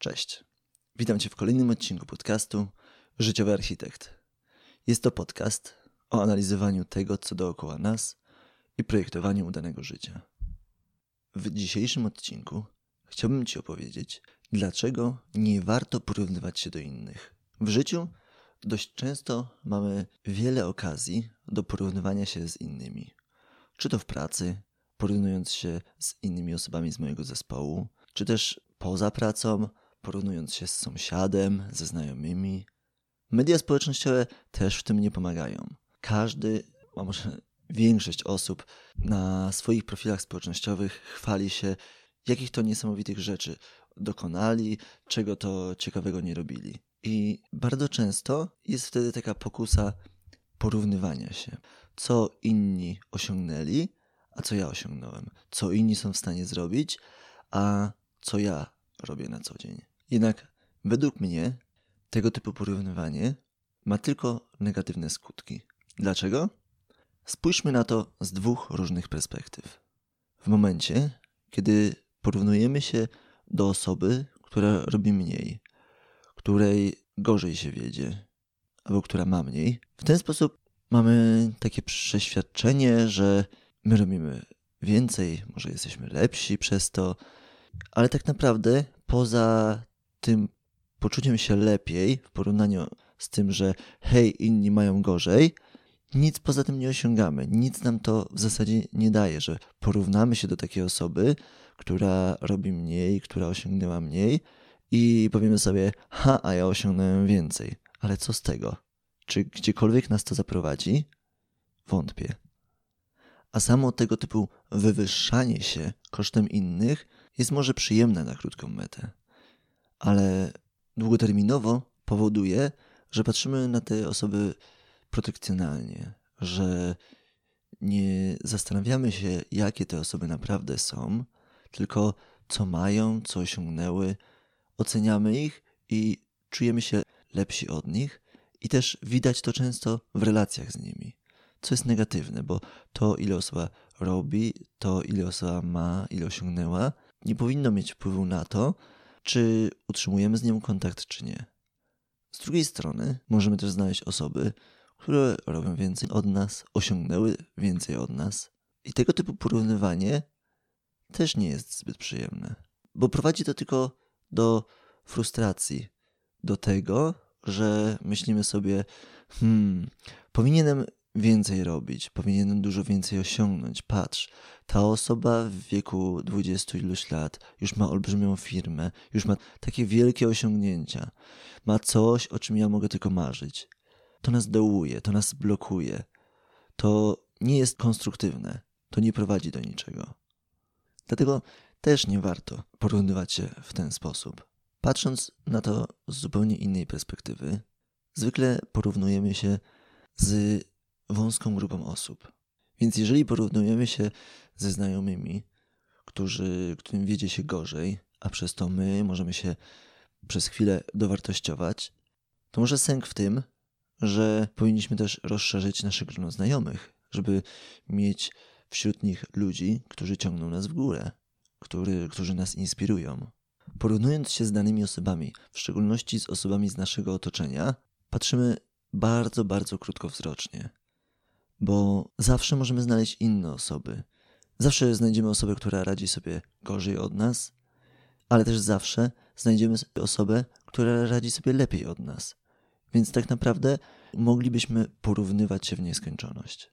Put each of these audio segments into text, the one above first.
Cześć. Witam Cię w kolejnym odcinku podcastu Życiowy Architekt. Jest to podcast o analizowaniu tego, co dookoła nas i projektowaniu udanego życia. W dzisiejszym odcinku chciałbym Ci opowiedzieć, dlaczego nie warto porównywać się do innych. W życiu dość często mamy wiele okazji do porównywania się z innymi. Czy to w pracy, porównując się z innymi osobami z mojego zespołu, czy też poza pracą, porównując się z sąsiadem, ze znajomymi. Media społecznościowe też w tym nie pomagają. Każdy, a może większość osób na swoich profilach społecznościowych chwali się, jakich to niesamowitych rzeczy dokonali, czego to ciekawego nie robili. I bardzo często jest wtedy taka pokusa porównywania się, co inni osiągnęli, a co ja osiągnąłem, co inni są w stanie zrobić, a co ja robię na co dzień. Jednak według mnie tego typu porównywanie ma tylko negatywne skutki. Dlaczego? Spójrzmy na to z dwóch różnych perspektyw. W momencie, kiedy porównujemy się do osoby, która robi mniej, której gorzej się wiedzie, albo która ma mniej, w ten sposób mamy takie przeświadczenie, że my robimy więcej, może jesteśmy lepsi przez to, ale tak naprawdę poza tym poczuciem się lepiej w porównaniu z tym, że hej, inni mają gorzej, nic poza tym nie osiągamy. Nic nam to w zasadzie nie daje, że porównamy się do takiej osoby, która robi mniej, która osiągnęła mniej i powiemy sobie, ha, a ja osiągnąłem więcej. Ale co z tego? Czy gdziekolwiek nas to zaprowadzi? Wątpię. A samo tego typu wywyższanie się kosztem innych jest może przyjemne na krótką metę, ale długoterminowo powoduje, że patrzymy na te osoby protekcjonalnie, że nie zastanawiamy się, jakie te osoby naprawdę są, tylko co mają, co osiągnęły, oceniamy ich i czujemy się lepsi od nich, i też widać to często w relacjach z nimi, co jest negatywne, bo to, ile osoba robi, to, ile osoba ma, ile osiągnęła, nie powinno mieć wpływu na to, czy utrzymujemy z nią kontakt, czy nie. Z drugiej strony możemy też znaleźć osoby, które robią więcej od nas, osiągnęły więcej od nas. I tego typu porównywanie też nie jest zbyt przyjemne, bo prowadzi to tylko do frustracji, do tego, że myślimy sobie, hmm, powinienem więcej robić, powinienem dużo więcej osiągnąć. Patrz, ta osoba w wieku dwudziestu iluś lat już ma olbrzymią firmę, już ma takie wielkie osiągnięcia, ma coś, o czym ja mogę tylko marzyć. To nas dołuje, to nas blokuje. To nie jest konstruktywne, to nie prowadzi do niczego. Dlatego też nie warto porównywać się w ten sposób. Patrząc na to z zupełnie innej perspektywy, zwykle porównujemy się z wąską grupą osób. Więc jeżeli porównujemy się ze znajomymi, którzy, którym wiedzie się gorzej, a przez to my możemy się przez chwilę dowartościować, to może sęk w tym, że powinniśmy też rozszerzyć nasze grono znajomych, żeby mieć wśród nich ludzi, którzy ciągną nas w górę, który, którzy nas inspirują. Porównując się z danymi osobami, w szczególności z osobami z naszego otoczenia, patrzymy bardzo, bardzo krótkowzrocznie bo zawsze możemy znaleźć inne osoby. Zawsze znajdziemy osobę, która radzi sobie gorzej od nas, ale też zawsze znajdziemy osobę, która radzi sobie lepiej od nas. Więc tak naprawdę moglibyśmy porównywać się w nieskończoność.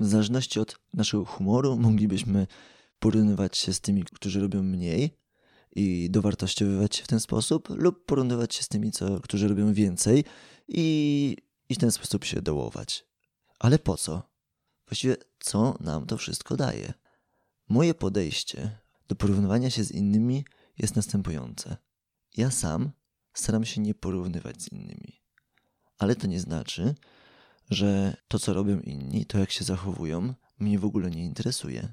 W zależności od naszego humoru moglibyśmy porównywać się z tymi, którzy robią mniej i dowartościowywać się w ten sposób, lub porównywać się z tymi, co, którzy robią więcej i, i w ten sposób się dołować. Ale po co? Właściwie co nam to wszystko daje? Moje podejście do porównywania się z innymi jest następujące. Ja sam staram się nie porównywać z innymi. Ale to nie znaczy, że to, co robią inni, to jak się zachowują, mnie w ogóle nie interesuje.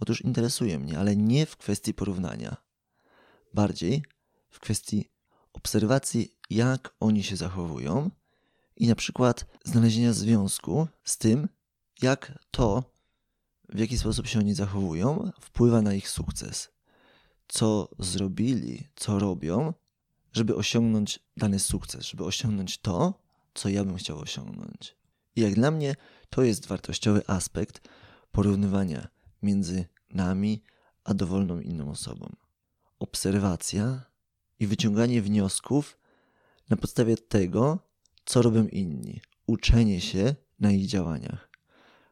Otóż interesuje mnie, ale nie w kwestii porównania. Bardziej w kwestii obserwacji, jak oni się zachowują i na przykład znalezienia związku z tym, jak to, w jaki sposób się oni zachowują, wpływa na ich sukces. co zrobili, co robią, żeby osiągnąć dany sukces, żeby osiągnąć to, co ja bym chciał osiągnąć. I jak dla mnie to jest wartościowy aspekt porównywania między nami a dowolną inną osobą. Obserwacja i wyciąganie wniosków na podstawie tego, co robią inni. Uczenie się na ich działaniach.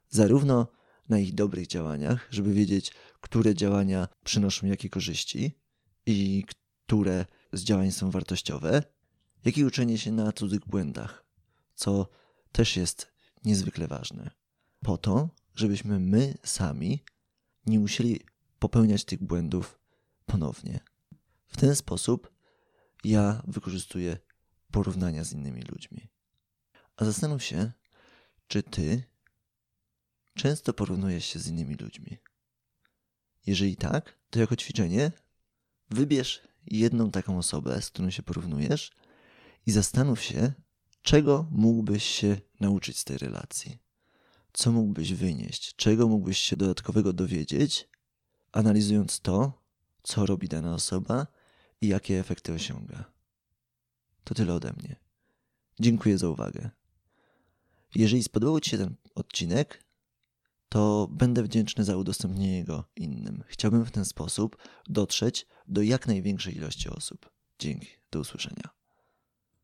Zarówno na ich dobrych działaniach, żeby wiedzieć, które działania przynoszą jakie korzyści i które z działań są wartościowe, jak i uczenie się na cudzych błędach, co też jest niezwykle ważne. Po to, żebyśmy my sami nie musieli popełniać tych błędów ponownie. W ten sposób ja wykorzystuję porównania z innymi ludźmi. A zastanów się, czy ty często porównujesz się z innymi ludźmi. Jeżeli tak, to jako ćwiczenie wybierz jedną taką osobę, z którą się porównujesz i zastanów się, czego mógłbyś się nauczyć z tej relacji. Co mógłbyś wynieść, czego mógłbyś się dodatkowego dowiedzieć, analizując to, co robi dana osoba i jakie efekty osiąga. To tyle ode mnie. Dziękuję za uwagę. Jeżeli spodobał Ci się ten odcinek, to będę wdzięczny za udostępnienie go innym. Chciałbym w ten sposób dotrzeć do jak największej ilości osób. Dzięki, do usłyszenia.